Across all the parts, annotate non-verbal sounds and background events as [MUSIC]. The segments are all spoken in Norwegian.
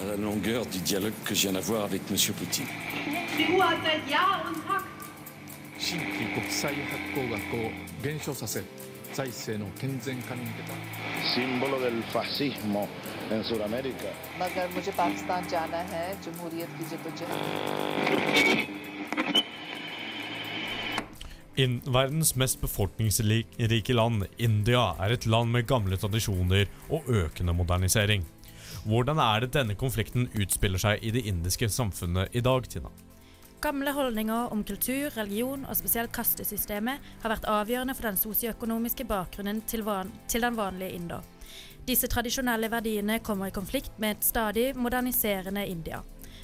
À la longueur du dialogue que je viens d'avoir avec M. Poutine. Símbolo del fascismo en Sudamérica. In verdens mest befolkningsrike land, India, er et land med gamle tradisjoner og økende modernisering. Hvordan er det denne konflikten utspiller seg i det indiske samfunnet i dag, Tina? Gamle holdninger om kultur, religion og spesielt kastesystemet har vært avgjørende for den sosioøkonomiske bakgrunnen til, van til den vanlige inder. Disse tradisjonelle verdiene kommer i konflikt med et stadig moderniserende India,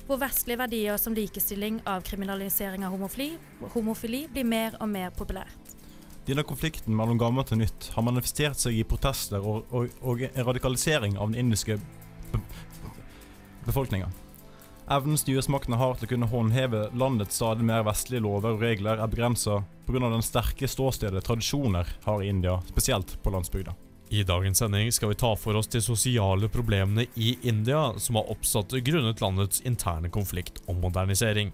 hvor vestlige verdier som likestilling, avkriminalisering av homofili, homofili blir mer og mer populært. Denne konflikten mellom gammelt og nytt har manifestert seg i protester og, og, og en radikalisering av den indiske be befolkninga. Evnen styresmaktene har til å kunne håndheve landets stadig mer vestlige lover og regler, er begrensa pga. den sterke ståstedet tradisjoner har i India, spesielt på landsbygda. I dagens sending skal vi ta for oss de sosiale problemene i India som har oppstått grunnet landets interne konflikt om modernisering.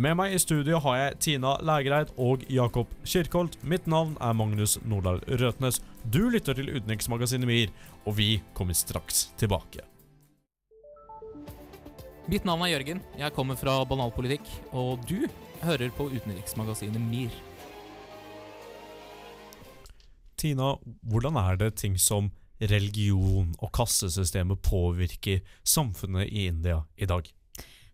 Med meg i studio har jeg Tina Lægreid og Jakob Kirkholt. Mitt navn er Magnus Nordahl Røtnes. Du lytter til Utenriksmagasinet MIR, og vi kommer straks tilbake. Mitt navn er Jørgen. Jeg kommer fra Banalpolitikk, og du hører på utenriksmagasinet MIR. Tina, hvordan er det ting som religion og kassesystemet påvirker samfunnet i India i dag?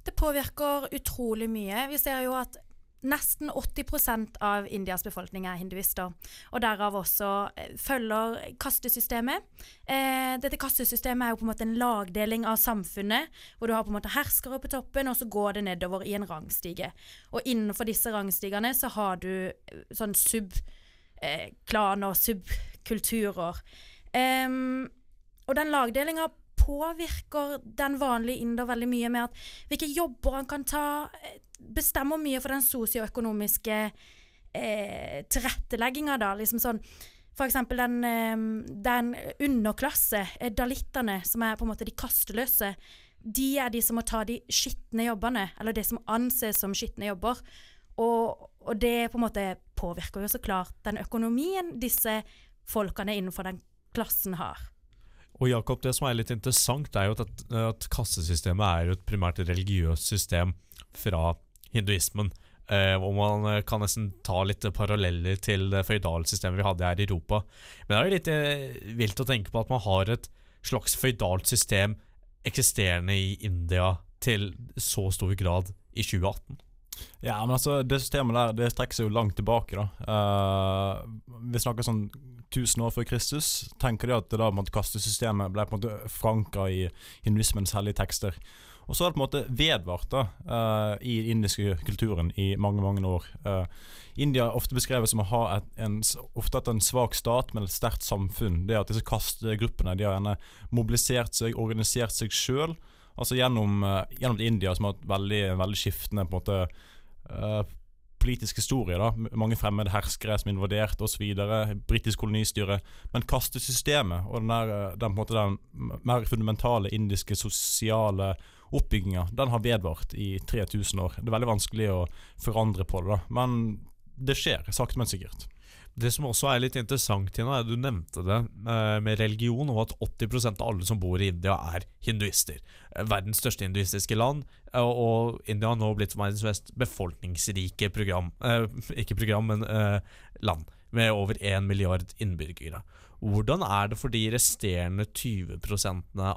Det påvirker utrolig mye. Vi ser jo at nesten 80% av Indias befolkning er hinduister, og derav også eh, følger kastesystemet. Eh, dette kastesystemet er jo på en måte en lagdeling av samfunnet, hvor du har på en måte herskere på toppen, og så går det nedover i en rangstige. Og innenfor disse rangstigene så har du eh, klaner og subkulturer. Um, og den lagdelinga påvirker den vanlige inder veldig mye med at hvilke jobber han kan ta, eh, bestemmer mye for den sosioøkonomiske eh, tilrettelegginga, da. Liksom sånn for eksempel den, den underklasse, eh, dalittene, som er på en måte de kasteløse. De er de som må ta de skitne jobbene, eller det som anses som skitne jobber. Og, og det på en måte påvirker jo så klart den økonomien disse folkene innenfor den klassen har. Og Jakob, det som er litt interessant, er jo at, at kassesystemet er jo et primært religiøst system fra hinduismen. Eh, og man kan nesten ta litt paralleller til det føydalsystemet vi hadde her i Europa. Men det er jo litt eh, vilt å tenke på at man har et slags føydalt system eksisterende i India til så stor grad i 2018. Ja, men altså, det systemet der det strekker seg jo langt tilbake. da. Uh, vi snakker sånn 1000 år før Kristus. Tenker de at det da på en måte kastesystemet ble på en måte forankra i hinduismens hellige tekster. Og så har det på en måte vedvart da, uh, i den indiske kulturen i mange mange år. Uh, India er ofte beskrevet som å ha et, en, ofte en svak stat, men et sterkt samfunn. Det at disse kastegruppene de har gjerne mobilisert seg, organisert seg sjøl. Altså gjennom, gjennom India, som har hatt veldig, veldig skiftende på en måte eh, politisk historie. da, Mange fremmede herskere som invaderte invadert osv. Britisk kolonistyre. Men kastesystemet og den, der, den, på en måte, den mer fundamentale indiske sosiale oppbygginga, den har vedvart i 3000 år. Det er veldig vanskelig å forandre på det, da. men det skjer, sakte, men sikkert. Det som også er litt interessant, Tina, er at du nevnte det eh, med religion, og at 80% av alle som bor i India, er hinduister. Eh, verdens største hinduistiske land, eh, og India har nå blitt verdens mest befolkningsrike program Ikke program, men land, med over 1 milliard innbyggere. Hvordan er det for de resterende 20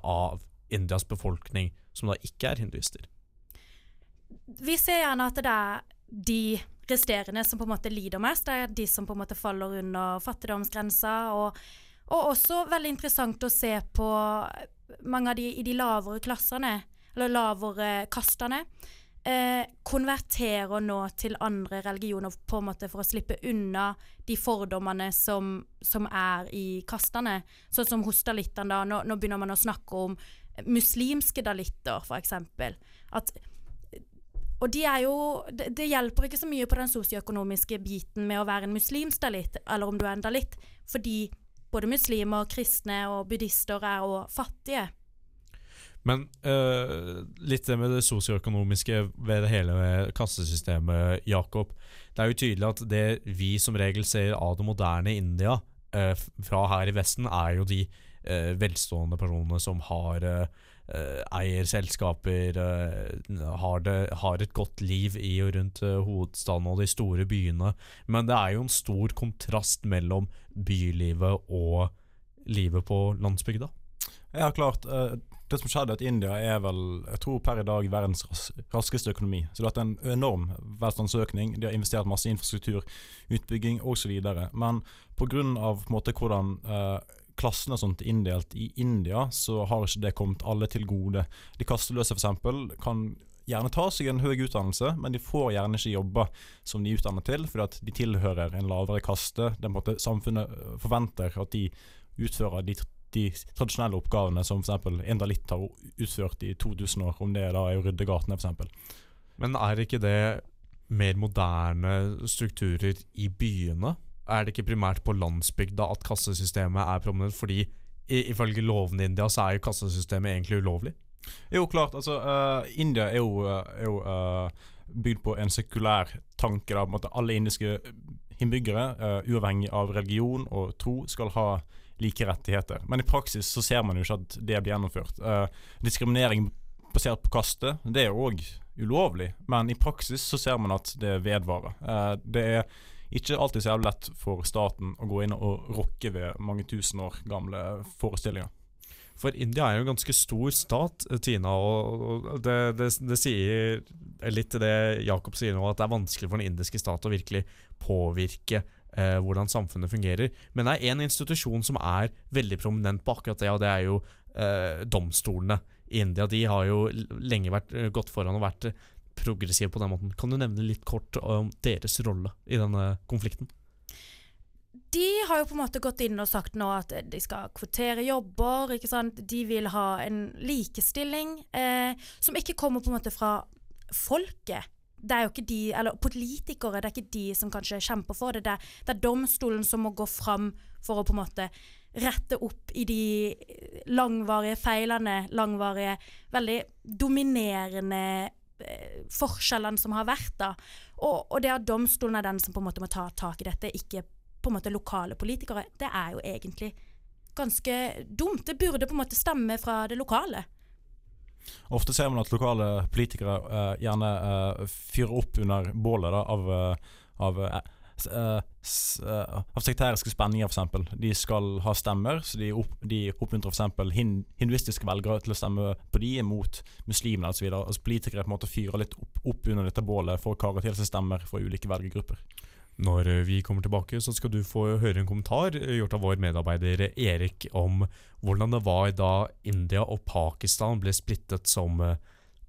av Indias befolkning som da ikke er hinduister? Vi ser gjerne at det er de resterende som på en måte lider mest. Det er de som på en måte faller under fattigdomsgrensa. Og, og også veldig interessant å se på mange av de i de lavere klassene, eller lavere kastene. Eh, konverterer nå til andre religioner på en måte for å slippe unna de fordommene som, som er i kastene. Sånn som hos dalittene. da, nå, nå begynner man å snakke om muslimske dalitter, f.eks. At og de jo, det, det, hjelper ikke så mye på den sosioøkonomiske biten med å være en muslimsk dalit, eller om du er en dalitt, fordi både muslimer, kristne og buddhister er òg fattige. Men uh, litt det med det sosioøkonomiske ved det hele kassesystemet, Jakob. Det er jo tydelig at det vi som regel ser av det moderne India uh, fra her i Vesten, er jo de uh, velstående personene som har eh, eier selskaper, eh, har, det, har et godt liv i og rundt eh, hovedstaden og de store byene. Men det er jo en stor kontrast mellom bylivet og livet på landsbygda. Ja, klart. eh, Det som skjedde, at India er vel, jeg tror per i dag, verdens ras raskeste økonomi. Så det har vært en enorm velstandsøkning. De har investert masse infrastruktur, utbygging osv. Men pga. hvordan klassene og sånt er inndelt i India, så har ikke det kommet alle til gode. De kasteløse f.eks. kan gjerne ta seg en høy utdannelse, men de får gjerne ikke jobber som de er utdannet til, fordi at de tilhører en lavere kaste. Det er på en måte Samfunnet øh, forventer at de utfører de, de tradisjonelle oppgavene som f.eks. en dalit har utført i 2000 år, om det da er å rydde gatene f.eks. Men er ikke det mer moderne strukturer i byene? Er det ikke primært på landsbygda at kassesystemet er prominent? Fordi i, ifølge lovene i India så er jo kassesystemet egentlig ulovlig. Jo, klart. Altså, uh, India er jo, eh, er jo uh, bygd på en sekulær tanke. Da, måte Alle indiske innbyggere, uh, uavhengig av religion og tro, skal ha like rettigheter. Men i praksis så ser man jo ikke at det blir gjennomført. Diskriminering basert på kaste, det er jo òg ulovlig, men i praksis så ser man at det vedvarer. Det er ikke alltid så lett for staten å gå inn og rokke ved mange tusen år gamle forestillinger. For India er jo en ganske stor stat, eh, Tina, og det, det, det sier litt til det Jakob sier nå, at det er vanskelig for den indiske stat å virkelig påvirke eh, hvordan samfunnet fungerer. Men det er én institusjon som er veldig prominent på akkurat det, og det er jo eh, domstolene India. De har jo lenge vært, eh, gått foran og vært eh, progressive på den måten. Kan du nevne litt kort om deres rolle i denne konflikten? De har jo på en måte gått inn og sagt nå at de skal kvotere jobber. ikke sant? De vil ha en likestilling eh, som ikke kommer på en måte fra folket. Det er jo ikke de, eller Politikere det er ikke de som kanskje kjemper for det. Det er, det er domstolen som må gå fram for å på en måte rette opp i de langvarige feilene, langvarige, veldig dominerende forskjellene som har vært. da. Og, og det at domstolen er den som på en måte må ta tak i dette, ikke på en måte lokale politikere, det er jo egentlig ganske dumt. Det burde på en måte stemme fra det lokale. Ofte ser man at lokale politikere eh, gjerne eh, fyrer opp under bålet da, av, eh, av, eh, s- eh, s- eh, sekteriske spenninger, f.eks. De skal ha stemmer, så de, opp, de oppmuntrer f.eks. Hin, hinduistiske velgere til å stemme på de mot muslimene osv. Altså, politikere på en måte fyrer litt opp, opp under dette bålet for å kare til seg stemmer for ulike velgergrupper. Når eh, vi kommer tilbake, så skal du få høre en kommentar gjort av vår medarbeider Erik om hvordan det var da India og Pakistan ble splittet som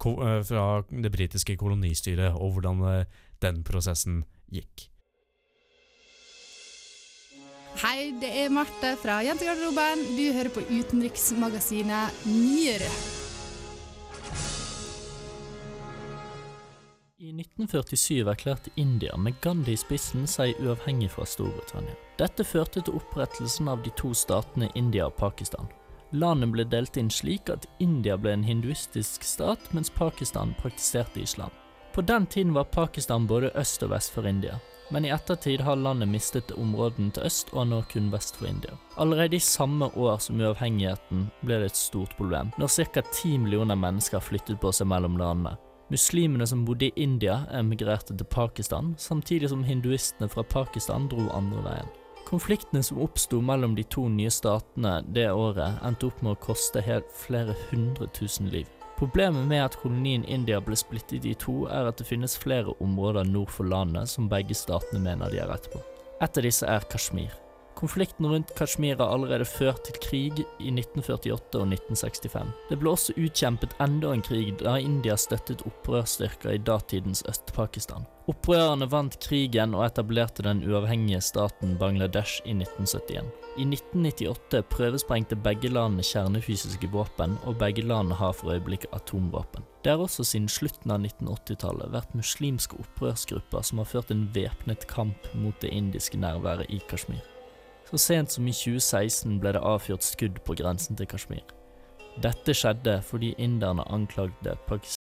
fra det britiske kolonistyret, og hvordan den prosessen gikk. Hei, det er Marte fra Jentegarderoben. Du hører på utenriksmagasinet Nyere. I 1947 erklærte India med Gandhi i spissen seg uavhengig fra Storbritannia. Dette førte til opprettelsen av de to statene India og Pakistan. Landet ble delt inn slik at India ble en hinduistisk stat, mens Pakistan praktiserte islam. På den tiden var Pakistan både øst og vest for India, men i ettertid har landet mistet områdene til øst og nå kun vest for India. Allerede i samme år som uavhengigheten ble det et stort problem, når ca. 10 millioner mennesker flyttet på seg mellom landene. Muslimene som bodde i India, emigrerte til Pakistan, samtidig som hinduistene fra Pakistan dro andre veien. Konfliktene som oppsto mellom de to nye statene det året, endte opp med å koste helt flere hundre tusen liv. Problemet med at kolonien India ble splittet i to, er at det finnes flere områder nord for landet som begge statene mener de har rett på. Et av disse er Kashmir. Konflikten rundt Kashmir har allerede ført til krig i 1948 og 1965. Det ble også utkjempet enda en krig da India støttet opprørsstyrker i datidens Øst-Pakistan. Opprørerne vant krigen og etablerte den uavhengige staten Bangladesh i 1971. I 1998 prøvesprengte begge landene kjernefysiske våpen, og begge landene har for øyeblikket atomvåpen. Det har også siden slutten av 1980-tallet vært muslimske opprørsgrupper som har ført en væpnet kamp mot det indiske nærværet i Kashmir. Så sent som i 2016 ble det avfyrt skudd på grensen til Kashmir. Dette skjedde fordi inderne anklagde Pakistan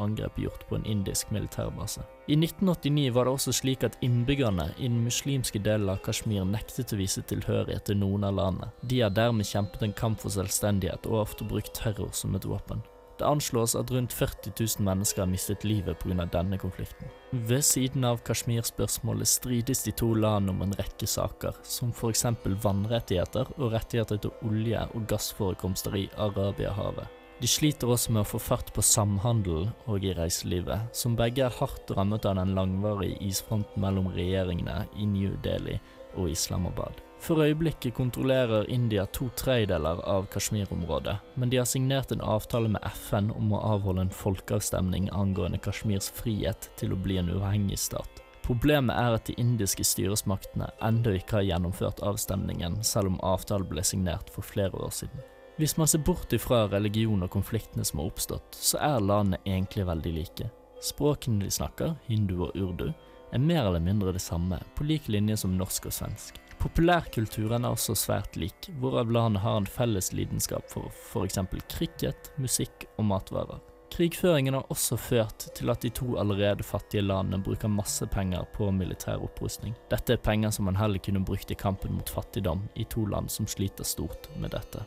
angrep gjort på en indisk militærbase. I 1989 var det også slik at innbyggerne i den muslimske delen av Kashmir nektet å vise tilhørighet til noen av landene. De har dermed kjempet en kamp for selvstendighet og ofte brukt terror som et våpen. Det anslås at rundt 40 000 mennesker har mistet livet pga. denne konflikten. Ved siden av Kashmir-spørsmålet strides de to landene om en rekke saker, som f.eks. vannrettigheter og rettigheter til olje- og gassforekomster i Arabiahavet. De sliter også med å få fart på samhandelen og i reiselivet, som begge er hardt rammet av den langvarige isfronten mellom regjeringene i New Delhi og Islamabad. For øyeblikket kontrollerer India to tredjedeler av Kashmir-området, men de har signert en avtale med FN om å avholde en folkeavstemning angående Kashmirs frihet til å bli en uavhengig stat. Problemet er at de indiske styresmaktene ennå ikke har gjennomført avstemningen, selv om avtalen ble signert for flere år siden. Hvis man ser bort ifra religion og konfliktene som har oppstått, så er landene egentlig veldig like. Språkene de snakker, hindu og urdu, er mer eller mindre det samme, på lik linje som norsk og svensk. Populærkulturen er også svært lik, hvorav landet har en felles lidenskap for f.eks. cricket, musikk og matvarer. Krigføringen har også ført til at de to allerede fattige landene bruker masse penger på militær opprustning. Dette er penger som man heller kunne brukt i kampen mot fattigdom i to land som sliter stort med dette.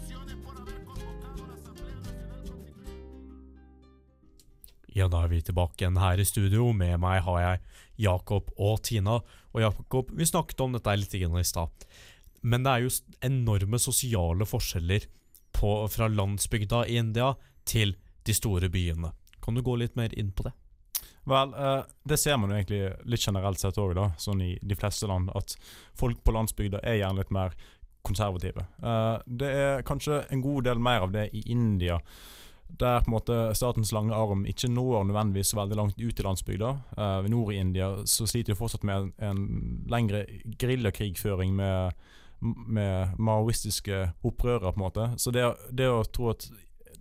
Ja, da er vi tilbake igjen her i studio. Med meg har jeg Jakob og Tina. Og Jakob, vi snakket om dette litt i stad. Men det er jo enorme sosiale forskjeller på, fra landsbygda i India til de store byene. Kan du gå litt mer inn på det? Vel, eh, det ser man jo egentlig litt generelt sett òg, sånn i de fleste land. At folk på landsbygda er gjerne litt mer konservative. Eh, det er kanskje en god del mer av det i India der på en måte statens lange arm ikke når nødvendigvis veldig langt ut i landsbygda. Uh, nord i India så sliter de fortsatt med en, en lengre geriljakrigføring med, med maoistiske opprørere, på en måte. Så det, det, å tro at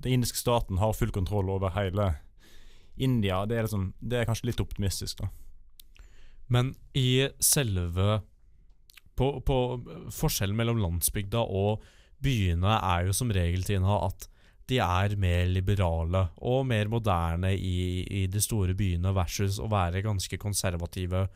den indiske staten har full kontroll over hele India, det er, liksom, det er kanskje litt optimistisk, da. Men i selve på, på Forskjellen mellom landsbygda og byene er jo som regel, Tina, at de er mer liberale og mer moderne i, i, de store byene versus å være ganske konservative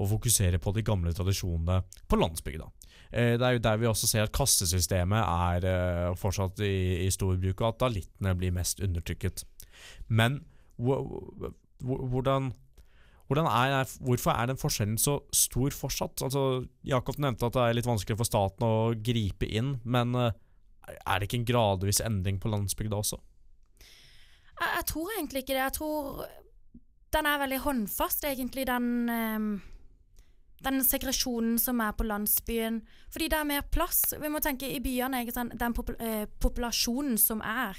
og fokusere på de gamle tradisjonene på landsbygda. Eh, det er jo der vi også ser at kastesystemet er eh, fortsatt i, i stor bruk, og at dalittene blir mest undertrykket. Men hvordan, er, hvorfor er den forskjellen så stor fortsatt? Altså, Jakob nevnte at det er litt vanskelig for staten å gripe inn, men eh, er det ikke en gradvis endring på landsbygda også? Jeg, jeg, tror egentlig ikke det. Jeg tror den er veldig håndfast, egentlig, den, um, den segresjonen som er på landsbyen. Fordi det er mer plass. Vi må tenke i byene, den popul eh, populasjonen som er.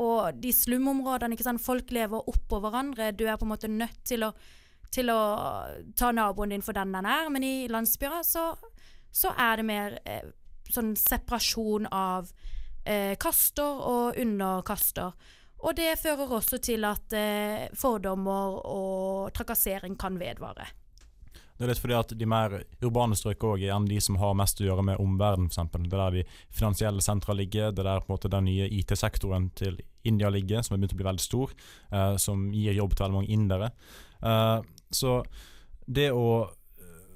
Og de slumområdene. ikke sant? Folk lever oppå hverandre. Du er på en måte nødt til å, til å ta naboen din for den den er. Men i landsbyer så, så er det mer eh, sånn separasjon av eh, kaster og underkaster. Og det fører også til at eh, fordommer og trakassering kan vedvare. Det er litt fordi at de mer urbane strøk òg er de som har mest å gjøre med omverdenen, f.eks. Det er der de finansielle sentra ligger, det er der på en måte den nye IT-sektoren til India ligger, som har begynt å bli veldig stor, eh, som gir jobb til veldig mange indere. Eh, så det å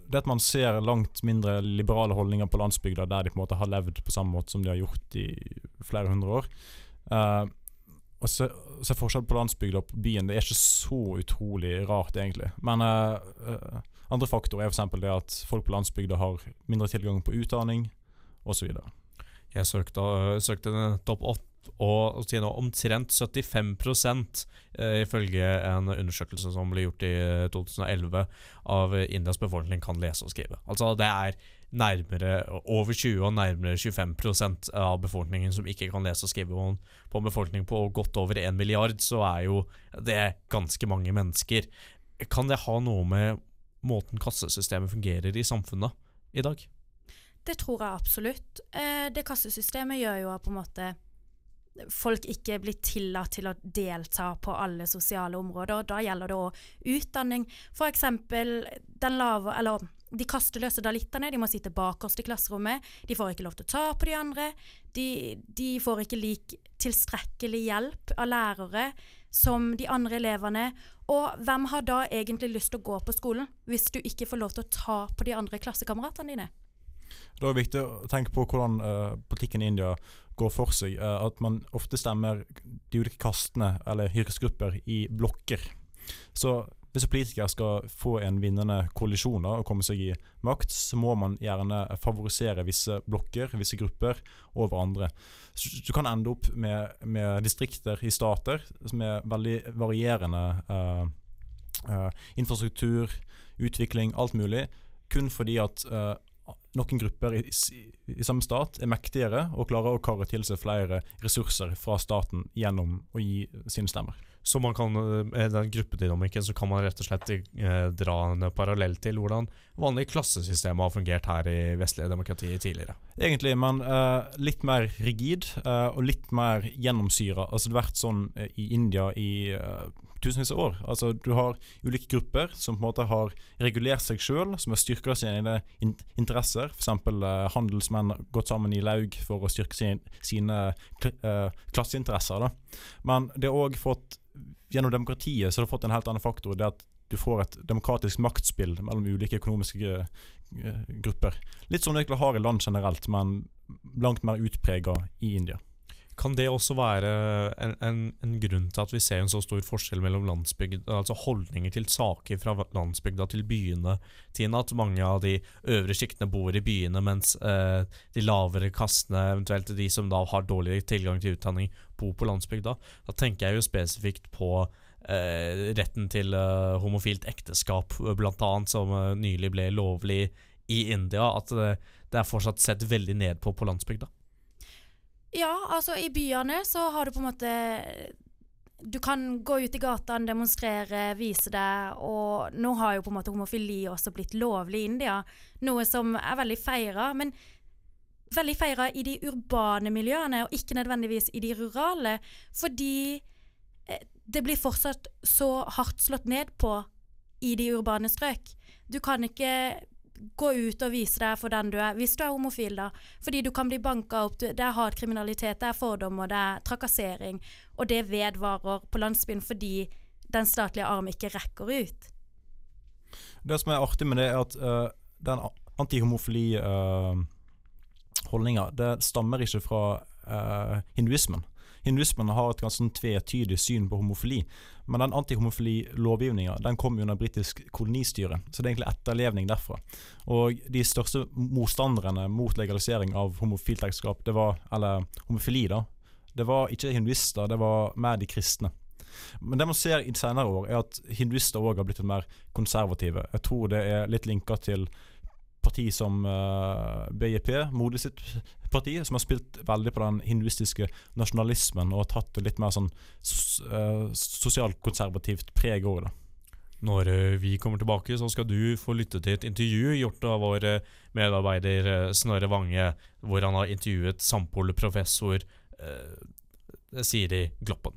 det at man ser langt mindre liberale holdninger på landsbygda, der de på en måte har levd på samme måte som de har gjort i flere hundre år. Uh, og se, se forskjell på landsbygda og på byen, det er ikke så utrolig rart, egentlig. Men uh, uh, andre faktorer er f.eks. det at folk på landsbygda har mindre tilgang på utdanning, osv. Jeg søkte, søkte topp og omtrent 75 eh, ifølge en undersøkelse som ble gjort i 2011 av Indias befolkning kan lese og skrive. Altså Det er nærmere over 20 og nærmere 25% av befolkningen som ikke kan lese og skrive. På en befolkning på godt over 1 milliard, så er jo det ganske mange mennesker. Kan det ha noe med måten kassesystemet fungerer i samfunnet i dag? Det tror jeg absolutt. Eh, det kassesystemet gjør jo på en måte folk ikke blir tillatt til å delta på alle sosiale områder. Da gjelder det òg utdanning. F.eks. den lave Eller de kasteløse dalittene de må sitte bakerst i klasserommet. De får ikke lov til å ta på de andre. De, de får ikke lik tilstrekkelig hjelp av lærere som de andre elevene. Og hvem har da egentlig lyst til å gå på skolen hvis du ikke får lov til å ta på de andre klassekameratene dine? Da er det viktig å tenke på hvordan uh, politikken i India går for seg. Uh, at man ofte stemmer de ulike kastene eller yrkesgrupper i blokker. Så hvis politikere skal få en vinnende koalisjon da, og komme seg i makt, så må man gjerne favorisere visse blokker, visse grupper, over andre. Så du kan ende opp med, med distrikter i stater med veldig varierende uh, uh, infrastruktur, utvikling, alt mulig, kun fordi at uh, noen grupper i, i, samme stat er mektigere og klarer å karre til seg flere ressurser fra staten gjennom å gi sine stemmer. Så man kan, eh, med den gruppedynamikken så kan man rett og slett eh, dra en parallell til hvordan vanlige klassesystemer har fungert her i vestlige demokratier tidligere. Egentlig, men eh, litt mer rigid eh, og litt mer gjennomsyra. Altså, det har vært sånn uh, i India i tusenvis av år. Altså, du har ulike grupper som på en måte har regulert seg sjøl, som har styrka sine in interesser. F.eks. Uh, handelsmenn har gått sammen i laug for å styrke sin, sine klasseinteresser. Da. Men det har òg fått gjennom demokratiet så har det fått en helt annen faktor. Det at du får et demokratisk maktspill mellom ulike økonomiske uh, grupper. Litt som det egentlig har i land generelt, men langt mer utprega i India. Kan det også være en, en, en, grunn til at vi ser en så stor forskjell mellom altså holdninger til saker fra landsbygda til byene, Tina? At mange av de øvre sjiktene bor i byene, mens eh, de lavere kastene, eventuelt de som da har dårlig tilgang til utdanning, bor på landsbygda? Da tenker jeg jo spesifikt på eh, retten til eh, homofilt ekteskap, blant annet, som eh, nylig ble lovlig i India. At det, det er fortsatt sett veldig ned på på landsbygda. Ja, altså i byene så har du på en måte Du kan gå ut i gatene, demonstrere, vise deg, og nå har jo på en måte homofili også blitt lovlig i India, noe som er veldig feira. Men veldig feira i de urbane miljøene, og ikke nødvendigvis i de rurale. Fordi eh, det blir fortsatt så hardt slått ned på i de urbane strøk. Du kan ikke gå ut og vise deg for den du er, hvis du er homofil, da. Fordi du kan bli banka opp. Det er hatkriminalitet, det er fordommer, det er trakassering. Og det vedvarer på landsbyen fordi den statlige armen ikke rekker ut. Det som er artig med det, er at uh, den antihomofili uh, holdninga, det stammer ikke fra uh, hinduismen. Hinduismen har et ganske tvetydig syn på homofili. Men den antihomofili-lovgivninga den kom under britisk kolonistyre, så det er egentlig etterlevning derfra. Og de største motstanderne mot legalisering av homofilt ekteskap, det var, eller homofili, da, det var ikke hinduister, det var mer de kristne. Men det man ser i senere år, er at hinduister òg har blitt mer konservative. Jeg tror det er litt linka til parti som uh, BJP, Modi sitt parti, som har spilt veldig på den hinduistiske nasjonalismen og tatt litt mer sånn uh, sosialkonservativt preg over det. Når uh, vi kommer tilbake, så skal du få lytte til et intervju gjort av vår medarbeider Snorre Vange, hvor han har intervjuet Sampol-professor Siri Gloppen.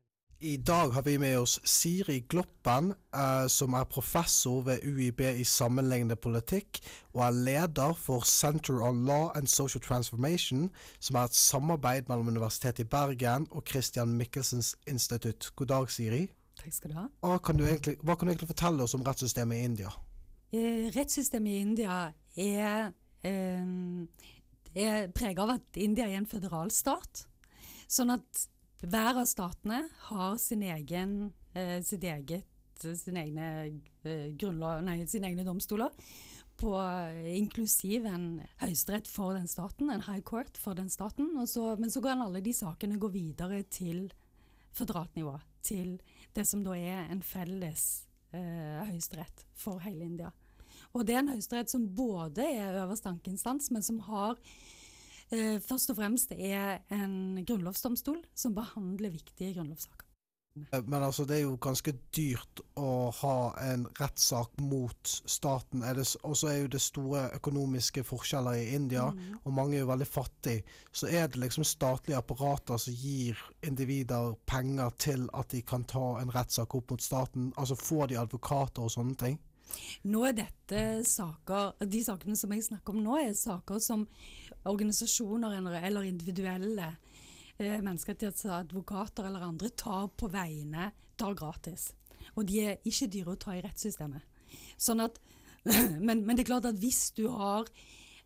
I dag har vi med oss Siri Gloppen, eh, som er professor ved UiB i sammenlignende politikk, og er leder for Center on Law and Social Transformation, som er et samarbeid mellom Universitetet i Bergen og Christian Michelsens institutt. God dag, Siri. Takk skal du ha. Hva kan du egentlig, kan du egentlig fortelle oss om rettssystemet i India? Eh, rettssystemet i India er, eh, er preget av at India er en føderalstat. Sånn at hver av statene har sin egen, eh, sitt eget, sin egne, eh, grunnlov, nei, sine egne domstoler. På, eh, inklusiv en høyesterett for den staten, en high court for den staten. Så, men så kan alle de sakene gå videre til føderalt. Til det som da er en felles eh, høyesterett for hele India. Og det er en høyesterett som både er øverste ankeinstans, men som har eh, først og fremst er en grunnlovsdomstol som behandler viktige grunnlovssaker. Eh, Men altså, det er jo ganske dyrt å ha en rettssak mot staten. Og så er jo det store økonomiske forskjeller i India, Mm. og mange er jo veldig fattige. Så er det liksom statlige apparater som gir individer penger til at de kan ta en rettssak opp mot staten. Altså får de advokater og sånne ting. Nå er dette saker, De sakene som jeg snakker om nå, er saker som organisasjoner eller- individuelle eh, menneskerettighetsadvokater eller andre tar på vegne, tar gratis. Og de er ikke dyre å ta i rettssystemet. Sånn at, [CLEARS THROAT] men, men det er klart at hvis du har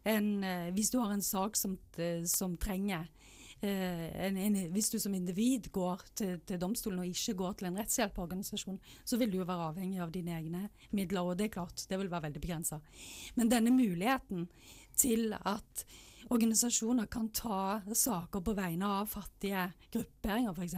en, eh, hvis du har en sak som, eh, som trenger en, en, Hvis du som individ går til, til domstolen og ikke går til en rettshjelporganisasjon, så vil du jo være avhengig av dine egne midler, og det er klart, det vil være veldig begrensa. Men denne muligheten til at organisasjoner kan ta saker på vegne av fattige grupperinger f.eks.,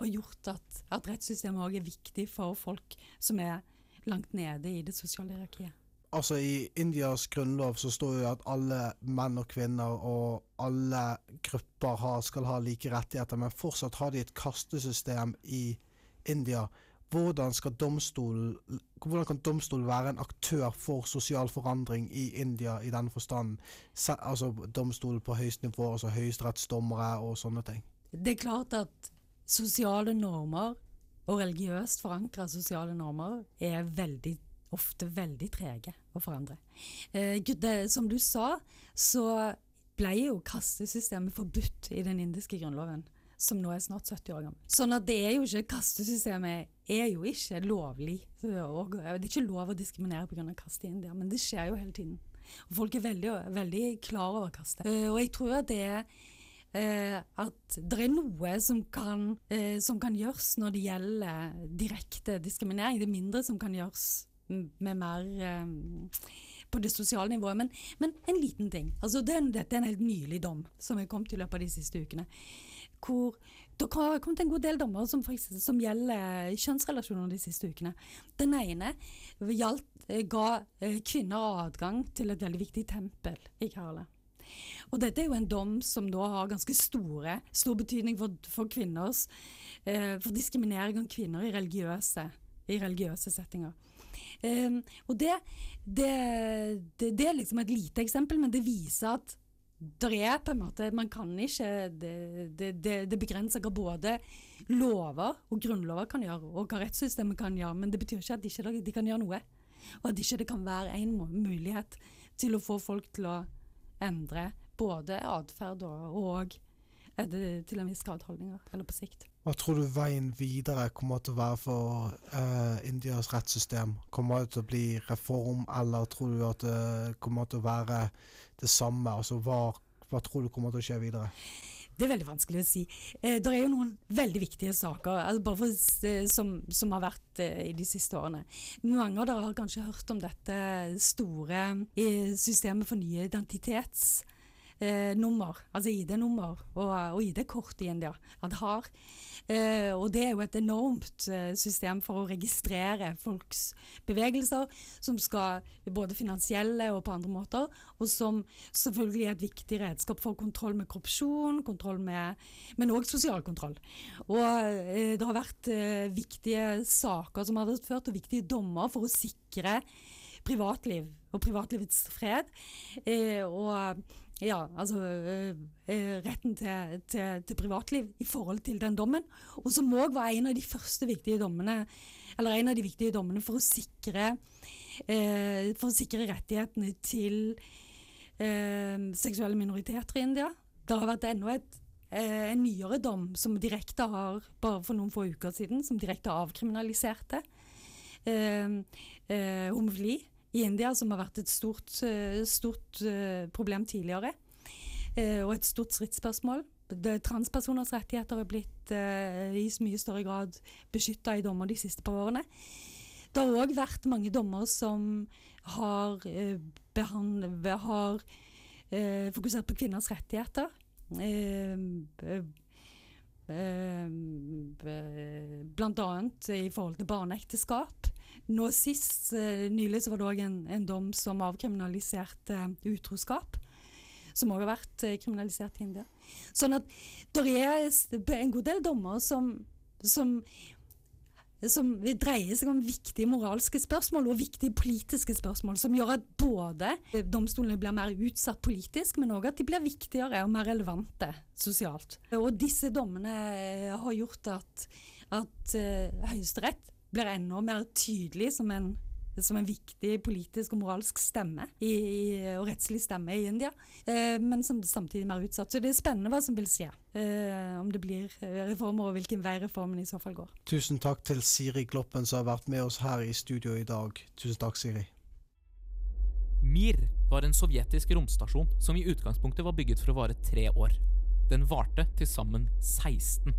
har gjort at, at rettssystemet òg er viktig for folk som er langt nede i det sosiale hierarkiet. Altså I Indias grunnlov så står jo at alle menn og kvinner og alle grupper har, skal ha like rettigheter, men fortsatt har de et kastesystem i India. Hvordan, skal domstolen, hvordan kan domstolen være en aktør for sosial forandring i India i den forstand? Altså domstolen på høyest nivå, altså høyesterettsdommere og sånne ting. Det er klart at sosiale normer og religiøst forankra sosiale normer er veldig ofte veldig trege å forandre. Eh, det, som du sa, så ble jo kastesystemet forbudt i den indiske grunnloven, som nå er snart 70 år gammel. Sånn at det er jo ikke kastesystemet er jo ikke lovlig. Det er ikke lov å diskriminere pga. India, men det skjer jo hele tiden. Og folk er veldig, veldig klar over kaste. Eh, og jeg tror at det er eh, at det er noe som kan, eh, som kan gjøres når det gjelder direkte diskriminering. Det er mindre som kan gjøres med mer på det sosiale nivået. Men, men en liten ting. Altså, det, dette er en helt nylig dom som er kommet i løpet av de siste ukene. Hvor det har kommet en god del dommer som, eksempel, som gjelder kjønnsrelasjoner de siste ukene. Den ene gjaldt, eh, ga eh, kvinner adgang til et veldig viktig tempel i Kerala. Og dette er jo en dom som da har ganske store, stor betydning for, for kvinners eh, For diskriminering av kvinner i religiøse, i religiøse settinger. Og det, det, det, det er liksom et lite eksempel, men det viser at det er på en måte Man kan ikke Det, det, det, begrenser hva både lover og grunnlover kan gjøre, og hva rettssystemet kan gjøre, men det betyr ikke at de ikke de kan gjøre noe. Og at ikke det kan være en mulighet til å få folk til å endre både atferd og, det til en viss grad holdninger, eller på sikt. Hva tror du veien videre kommer til å være for uh, Indias rettssystem? Kommer det til å bli reform, eller tror du at det kommer til å være det samme? Altså, hva, hva tror du kommer til å skje videre? Det er veldig vanskelig å si. Eh, det er jo noen veldig viktige saker altså for, som, som har vært eh, i de siste årene. Mange av dere har kanskje hørt om dette store eh, systemet for nye identitets eh, nummer, altså ID-nummer og, og ID-kort i India. Aadhaar. Eh, og det er jo et enormt eh, system for å registrere folks bevegelser, som skal både finansielle og på andre måter, og som selvfølgelig er et viktig redskap for kontroll med korrupsjon, kontroll med, men òg sosial kontroll. Og eh, det har vært eh, viktige saker som har vært ført, og viktige dommer for å sikre privatliv og privatlivets fred. Eh, og ja, altså øh, retten til, til, til privatliv i forhold til den dommen. Og som òg var en av de første viktige dommene, eller en av de viktige dommene for å sikre, øh, for å sikre rettighetene til øh, seksuelle minoriteter i India. Det har vært enda et, en nyere dom som direkte har, bare for noen få uker siden, som direkte avkriminaliserte homofili i India, som har vært et stort, eh, stort eh, problem tidligere. Eh, og et stort stridsspørsmål transpersoners rettigheter er blitt i mye større grad beskytta i dommer de siste par årene. Det har òg vært mange dommer som har, har fokusert på kvinners rettigheter. Blant annet i forhold til barneekteskap. Nå sist, eh, nylig, så var det òg en, en dom som avkriminaliserte utroskap. Som òg har vært eh, kriminalisert i India. Sånn at det er en god del dommer som, som som dreier seg om viktige moralske spørsmål og viktige politiske spørsmål, som gjør at både domstolene blir mer utsatt politisk, men òg at de blir viktigere og mer relevante sosialt. Og disse dommene eh, har gjort at, at Høyesterett blir enda mer tydelig som en, som en viktig politisk og moralsk stemme i, i, og rettslig stemme i India, eh, men som samtidig er mer utsatt. Så det er spennende hva som vil skje. eh, om det blir eh, reformer, og hvilken vei reformen i så fall går. Tusen takk til Siri Gloppen som har vært med oss her i studio i dag. Tusen takk, Siri. Mir var en sovjetisk romstasjon som i utgangspunktet var bygget for å vare tre år. Den varte til sammen 16.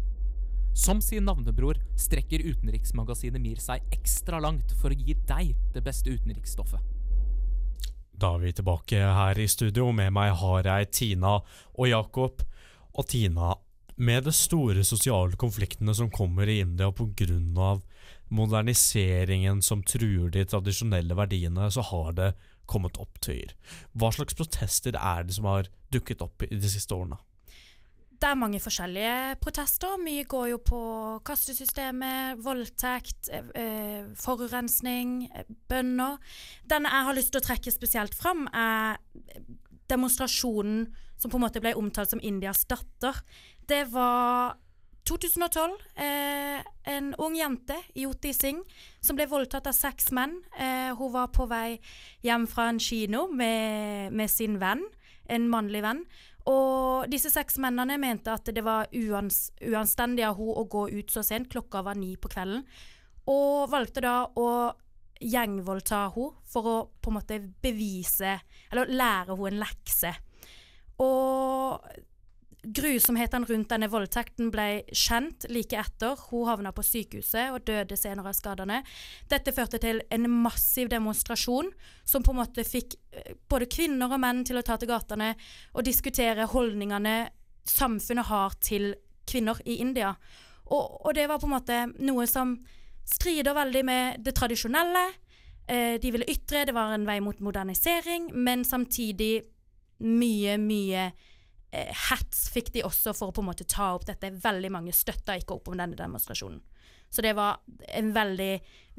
Som sin navnebror strekker utenriksmagasinet Mir seg ekstra langt for å gi deg det beste utenriksstoffet. Da er vi tilbake her i studio. Med meg har jeg Tina og Jakob. Og Tina, med de store sosiale konfliktene som kommer i India pga. moderniseringen som truer de tradisjonelle verdiene, så har det kommet opptøyer. Hva slags protester er det som har dukket opp i de siste årene? Det er mange forskjellige protester. Mye går jo på kastesystemet, voldtekt, eh, eh, forurensning, bønder. bønner. Den jeg har lyst til å trekke spesielt fram, er demonstrasjonen som på en måte ble omtalt som Indias datter. Det var 2012. Eh, en ung jente, Yoti Singh, som ble voldtatt av seks menn. Eh, hun var på vei hjem fra en kino med, med sin venn, en mannlig venn. Og disse seks mennene mente at det var uans uanstendig av hun å gå ut så sent, klokka var ni på kvelden, og valgte da å gjengvoldta hun for å på en måte bevise, eller lære hun en lekse. Og grusomhetene rundt denne voldtekten ble kjent like etter. Hun havna på sykehuset og døde senere av skadene. Dette førte til en massiv demonstrasjon som på en måte fikk eh, både kvinner og menn til å ta til gatene og diskutere holdningene samfunnet har til kvinner i India. Og, og det var på en måte noe som strider veldig med det tradisjonelle. Eh, de ville ytre, det var en vei mot modernisering, men samtidig mye, mye hats fikk de også for å på en måte ta opp dette. Veldig mange støtta ikke opp om denne demonstrasjonen. Så det var en veldig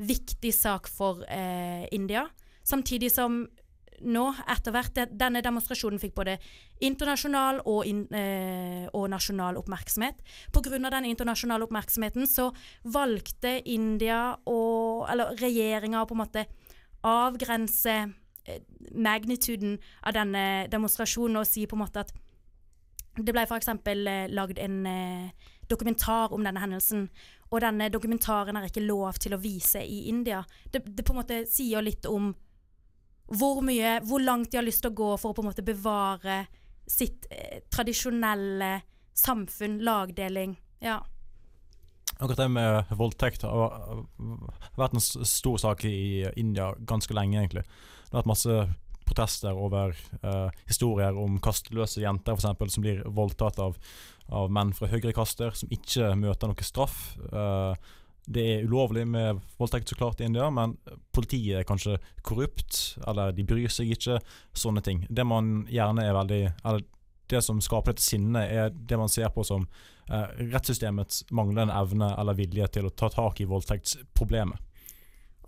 viktig sak for eh, India. Samtidig som nå, etter hvert, denne demonstrasjonen fikk både internasjonal og, in, eh, og nasjonal oppmerksomhet. Pga. den internasjonale oppmerksomheten så valgte India og Eller regjeringa å på en måte avgrense eh, magnituden av denne demonstrasjonen og si på en måte at det ble f.eks. Eh, lagd en eh, dokumentar om denne hendelsen, og denne dokumentaren er ikke lov til å vise i India. Det, det på en måte sier litt om hvor mye, hvor langt de har lyst til å gå for å på en måte bevare sitt eh, tradisjonelle samfunn, lagdeling. Ja. Akkurat det med voldtekt har vært en stor sak i India ganske lenge, egentlig. Det har vært masse protester over eh, historier om kasteløse jenter for eksempel, som blir voldtatt av, av menn fra høyere kaster, som ikke møter noe straff. Eh, det er ulovlig med voldtekt så klart i India, men politiet er kanskje korrupt, eller de bryr seg ikke. Sånne ting. Det man gjerne er veldig Eller det som skaper dette sinnet, er det man ser på som eh, rettssystemets manglende evne eller vilje til å ta tak i voldtektsproblemet.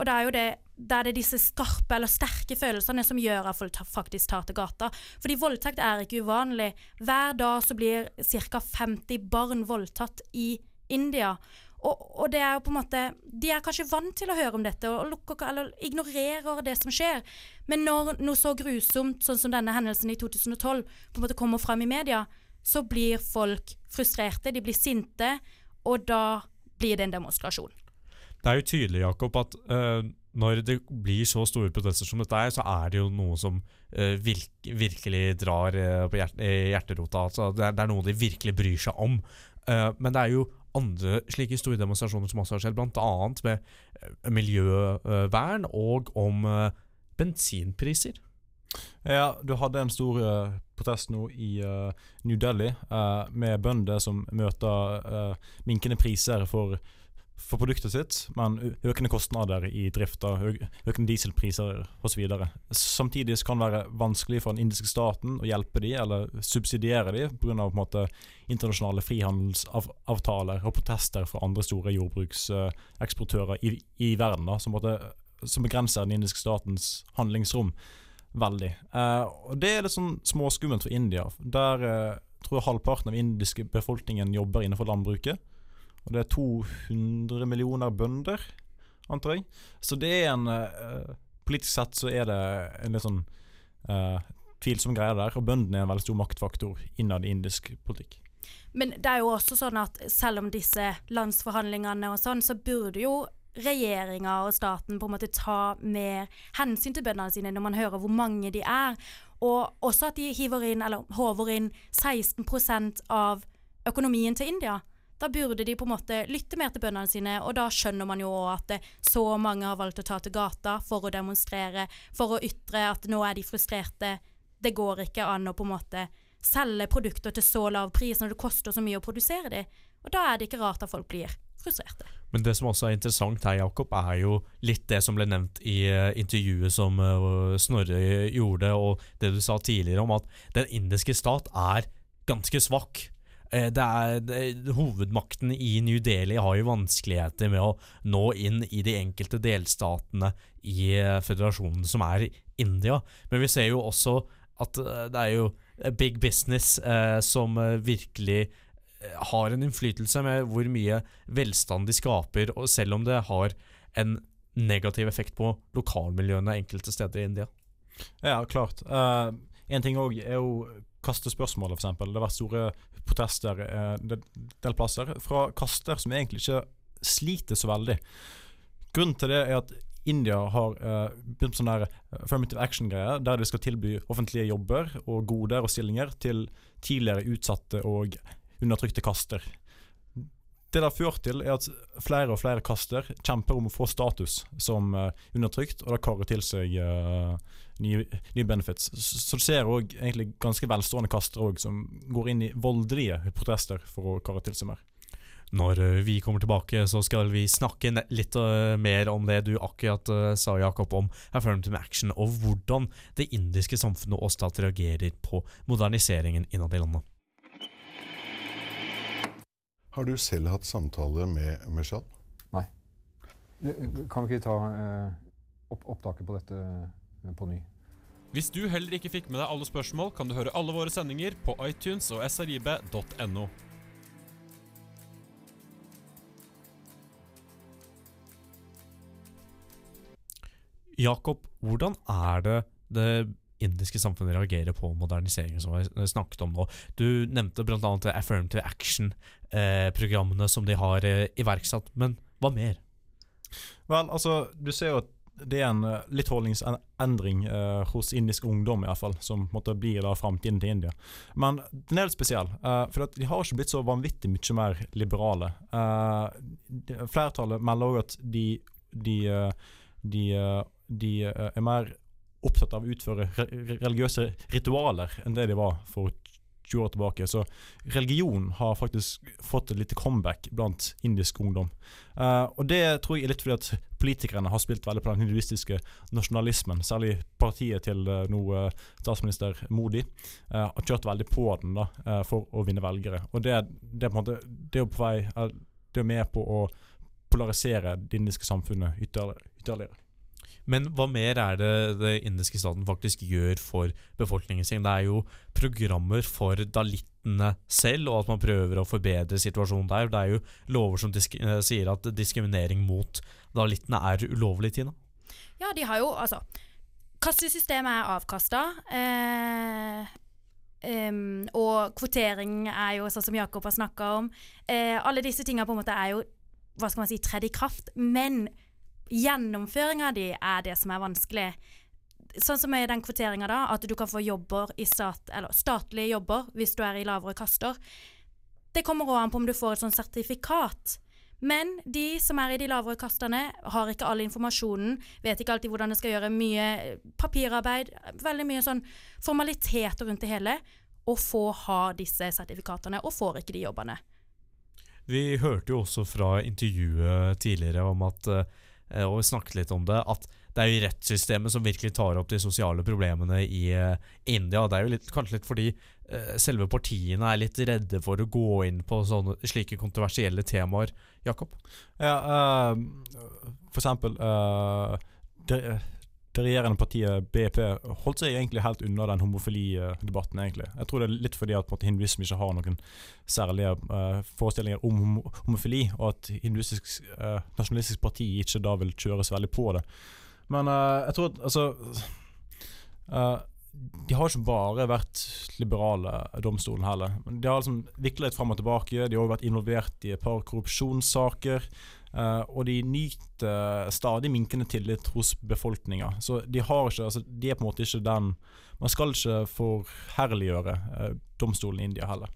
Og det er jo det, det er det disse skarpe eller sterke følelsene som gjør at folk faktisk tar til gata. Fordi voldtekt er ikke uvanlig. Hver dag så blir ca. 50 barn voldtatt i India. Og, og det er jo på en måte De er kanskje vant til å høre om dette og lukker, eller ignorerer det som skjer. Men når noe så grusomt sånn som denne hendelsen i 2012 på en måte kommer fram i media, så blir folk frustrerte, de blir sinte, og da blir det en demonstrasjon. Det er jo tydelig, Jakob, at uh, når det blir så store protester som dette er, så er det jo noe som uh, virk, virkelig drar uh, på hjert, hjerterota. Altså, det, er, det er noe de virkelig bryr seg om. Men det er jo andre slike store demonstrasjoner som også har skjedd, bl.a. med miljøvern og om bensinpriser. Ja, du hadde en stor uh, protest nå i uh, New Delhi uh, med bønder som møter minkende priser for, for produktet sitt, men økende kostnader i drifta, økende dieselpriser osv. Samtidig kan det være vanskelig for den indiske staten å hjelpe de eller subsidiere de pga. internasjonale frihandelsavtaler og protester fra andre store jordbrukseksportører i, i verden, da, som, på måte, som begrenser den indiske statens handlingsrom veldig. Eh, og Det er litt sånn småskummelt for India. Der eh, tror jeg halvparten av indiske befolkningen jobber innenfor landbruket. Og det er 200 millioner bønder, antar jeg. Så det er en uh, Politisk sett så er det en litt sånn uh, tvilsom greie der. Og bøndene er en veldig stor maktfaktor innad i indisk politikk. Men det er jo også sånn at selv om disse landsforhandlingene og sånn, så burde jo regjeringa og staten på en måte ta mer hensyn til bøndene sine når man hører hvor mange de er. Og også at de hiver inn, eller håver inn 16% av økonomien til India. Da burde de på en måte lytte mer til bøndene sine, og da skjønner man jo at så mange har valgt å ta til gata for å demonstrere, for å ytre at nå er de frustrerte. Det går ikke an å på en måte selge produkter til så lav pris når det koster så mye å produsere de. Og da er det ikke rart at folk blir frustrerte. Men det som også er interessant her, Jakob, er jo litt det som ble nevnt i eh, intervjuet som eh, Snorre gjorde, og det du sa tidligere om at den indiske stat er ganske svak. Eh, Det er, det, hovedmakten i New Delhi har jo vanskeligheter med å nå inn i de enkelte delstatene i eh, føderasjonen som er India. Men vi ser jo også at eh, det er jo big business eh, som virkelig har en innflytelse med hvor mye velstand de skaper, og selv om det har en negativ effekt på lokalmiljøene enkelte steder i India. Ja, klart. Uh, en ting òg er jo kastespørsmålet, f.eks. Det har vært store protester uh, del, plasser fra kaster som egentlig ikke sliter så veldig. Grunnen til det er at India har eh, begynt med sånn der affirmative action-greie, der de skal tilby offentlige jobber og goder og stillinger til tidligere utsatte og undertrykte kaster. Det det har ført til, er at flere og flere kaster kjemper om å få status som uh, undertrykt, og det karrer til seg uh, nye, nye benefits. Så, så du ser òg egentlig ganske velstående kastere også, som går inn i voldelige protester for å karre til seg mer. Når eh, vi kommer tilbake, så skal vi snakke litt mer om det du akkurat sa, Jakob, om affirmative action, og hvordan det indiske samfunnet og stat reagerer på moderniseringen innad i landet. Har du selv hatt samtale med Meshal? Nei. Kan vi ikke ta eh, opp opptaket på dette eh, på ny? Hvis du heller ikke fikk med deg alle spørsmål, kan du høre alle våre sendinger på iTunes og srib.no. Jakob, hvordan er det det indiske samfunnet reagerer på moderniseringen som vi snakket om nå? Du nevnte bl.a. affirmative action-programmene som de har eh, iverksatt, men hva mer? Vel, altså, du ser jo at det er en eh, litt holdningsendring eh, hos indisk ungdom, i hvert fall, som måtte bli da framtiden til India. Men den er litt spesiell, eh, for de har ikke blitt så vanvittig mye mer liberale. Eh, flertallet melder òg at de, de, eh, de, eh, de eh, er mer opptatt av å utføre re re- religiøse ritualer enn det de var for 20 år tilbake. Så religion har faktisk fått et lite comeback blant indisk ungdom. Uh, og det tror jeg er litt fordi at politikerne har spilt veldig på den hinduistiske nasjonalismen. Særlig partiet til uh, nå eh, statsminister Modi uh, har kjørt veldig på den da, for å vinne velgere. Og det, det, er på en måte, det er på vei Det er med på å polarisere det indiske samfunnet ytterligere. Men hva mer er det det indiske staten faktisk gjør for befolkningen sin? Det er jo programmer for dalittene selv, og at man prøver å forbedre situasjonen der. Det er jo lover som eh, sier at diskriminering mot dalittene er ulovlig, Tina. Ja, de har jo altså Kastesystemet er avkasta. Eh, Um, og kvotering er jo sånn som Jakob har snakka om. Eh, alle disse tinga på en måte er jo hva skal man si, tredd i kraft. Men Gjennomføringa di er det som er vanskelig. Sånn som i den kvoteringa, da, at du kan få jobber i stat, eller statlige jobber hvis du er i lavere kaster. Det kommer også an på om du får et sånt sertifikat. Men de som er i de lavere kastene, har ikke all informasjonen, vet ikke alltid hvordan de skal gjøre, mye papirarbeid, veldig mye sånn formaliteter rundt det hele, og få ha disse sertifikatene, og får ikke de jobbene. Vi hørte jo også fra intervjuet tidligere om at, eh, og vi snakket litt om det, at det er jo rettssystemet som virkelig tar opp de sosiale problemene i eh, India. Det er jo litt, kanskje litt fordi eh, selve partiene er litt redde for å gå inn på sånne, slike kontroversielle temaer. Jakob? Ja, uh, for eksempel uh, det, det regjerende partiet BP holdt seg egentlig helt unna den homofilidebatten. egentlig. Jeg tror det er litt fordi at måte, hinduisme ikke har noen særlige uh, forestillinger om hom homofili, og at hinduistisk uh, nasjonalistisk parti ikke da vil kjøres veldig på det. Men uh, jeg tror at altså De har ikke bare vært liberale, domstolen heller. De har liksom viklet litt fram og tilbake. De har også vært involvert i et par korrupsjonssaker. Eh, og de nyter stadig minkende tillit hos befolkninga. Så de har ikke altså, De er på en måte ikke den Man skal ikke forherliggjøre uh, domstolen i India heller.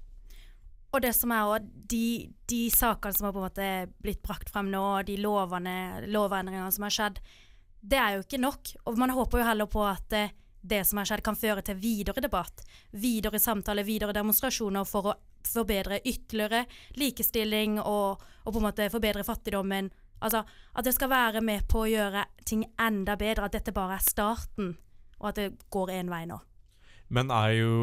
Og det som er også, de, de sakene som har på en måte blitt brakt frem nå, de lovene, lovendringene som har skjedd, det er jo ikke nok. Og man håper jo heller på at eh, det som har skjedd kan føre til videre debatt, videre samtale, videre demonstrasjoner for å forbedre ytterligere likestilling og, og på en måte forbedre fattigdommen. Altså at det skal være med på å gjøre ting enda bedre, at dette bare er starten, og at det går én vei nå. Men er jo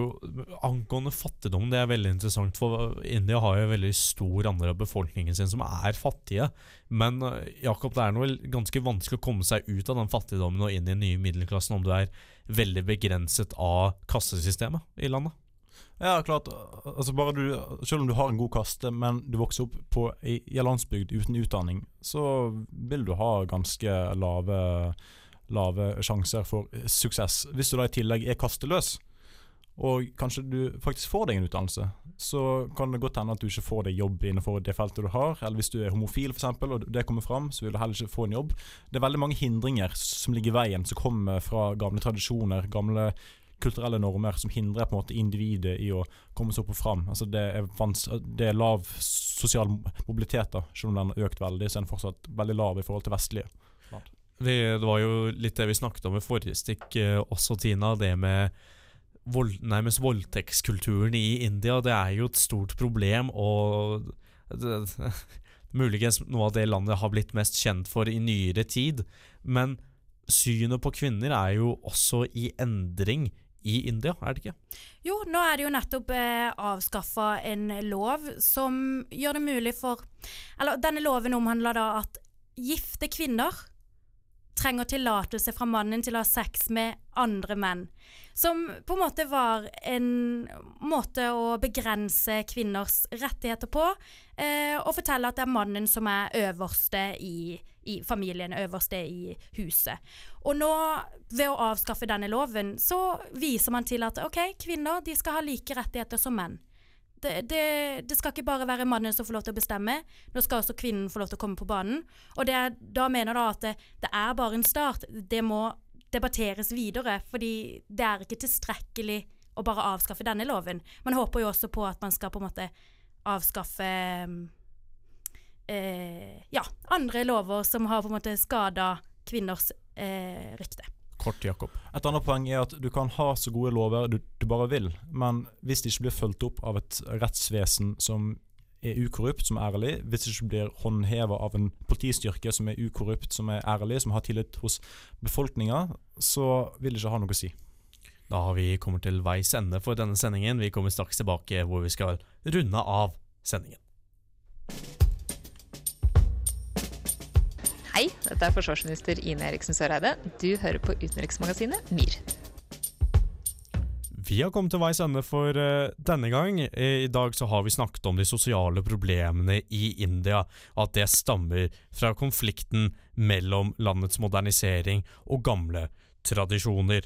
angående fattigdom, det er veldig interessant, for India har jo en veldig stor andel av befolkningen sin som er fattige. Men eh, Jakob, det er noe ganske vanskelig å komme seg ut av den fattigdommen og inn i den nye middelklassen om du er veldig begrenset av kassesystemet i landet. Ja, klart. Altså bare du, selv om du har en god kaste, men du vokser opp på, i, i landsbygd uten utdanning, så vil du ha ganske lave, lave sjanser for suksess. Hvis du da i tillegg er kasteløs, og kanskje du faktisk får deg en utdannelse, så kan det godt hende at du ikke får deg jobb innenfor det feltet du har. Eller hvis du er homofil, f.eks., og det kommer fram, så vil du heller ikke få en jobb. Det er veldig mange hindringer som ligger i veien, som kommer fra gamle tradisjoner, gamle kulturelle normer som hindrer på en måte individet i å komme seg opp og fram. Altså det, er vans det er lav sosial mobilitet, da. selv om den har økt veldig, så er den fortsatt veldig lav i forhold til vestlige. Vi, det var jo litt det vi snakket om i forrige stikk eh, også, Tina. Det med vold, nærmest voldtektskulturen i India. Det er jo et stort problem, og det, det, [LAUGHS] muligens noe av det landet har blitt mest kjent for i nyere tid. Men synet på kvinner er jo også i endring i India, er det ikke? Jo, nå er det jo nettopp eh, avskaffa en lov som gjør det mulig for Eller denne loven omhandler da at gifte kvinner trenger tillatelse fra mannen til å ha sex med andre menn. Som på en måte var en måte å begrense kvinners rettigheter på. Eh, og fortelle at det er mannen som er øverste i, i familien, øverste i huset. Og nå, ved å avskaffe denne loven, så viser man til at OK, kvinner de skal ha like rettigheter som menn. Det, det, det, skal ikke bare være mannen som får lov til å bestemme, nå skal også kvinnen få lov til å komme på banen. Og det, da mener da at det, det, er bare en start. Det må debatteres videre, fordi det er ikke tilstrekkelig å bare avskaffe denne loven. Man håper jo også på at man skal på en måte avskaffe eh, ja, andre lover som har på en måte skada kvinners eh, rykte. Kort, Jakob. Et annet poeng er at du kan ha så gode lover du, du bare vil, men hvis de ikke blir fulgt opp av et rettsvesen som er ukorrupt, som er ærlig, hvis det ikke blir håndheva av en politistyrke som er ukorrupt, som er ærlig, som har tillit hos befolkninga, så vil det ikke ha noe å si. Da har vi kommet til veis ende for denne sendingen. Vi kommer straks tilbake hvor vi skal runde av sendingen. Hei, dette er forsvarsminister Ine Eriksen Søreide. Du hører på utenriksmagasinet MIR. Vi har kommet til veis ende for uh, denne gang. I dag så har vi snakket om de sosiale problemene i India, at det stammer fra konflikten mellom landets modernisering og gamle tradisjoner.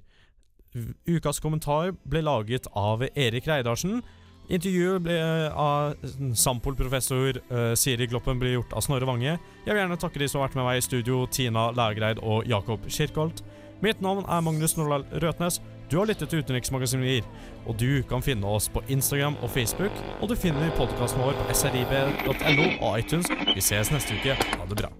Ukas kommentar ble laget av Erik Reidarsen. Intervjuet ble av Sampol-professor eh, Siri Gloppen blir gjort av Snorre Vange. Jeg vil gjerne takke de som har vært med meg i studio, Tina Lægreid og Jakob Kirkholt. Mitt navn er Magnus Nordahl Røtnes. Du har lyttet til Utenriksmagasinet, og du kan finne oss på Instagram og Facebook. Og du finner podkasten vår på srib.no og iTunes. Vi ses neste uke. Ha det bra.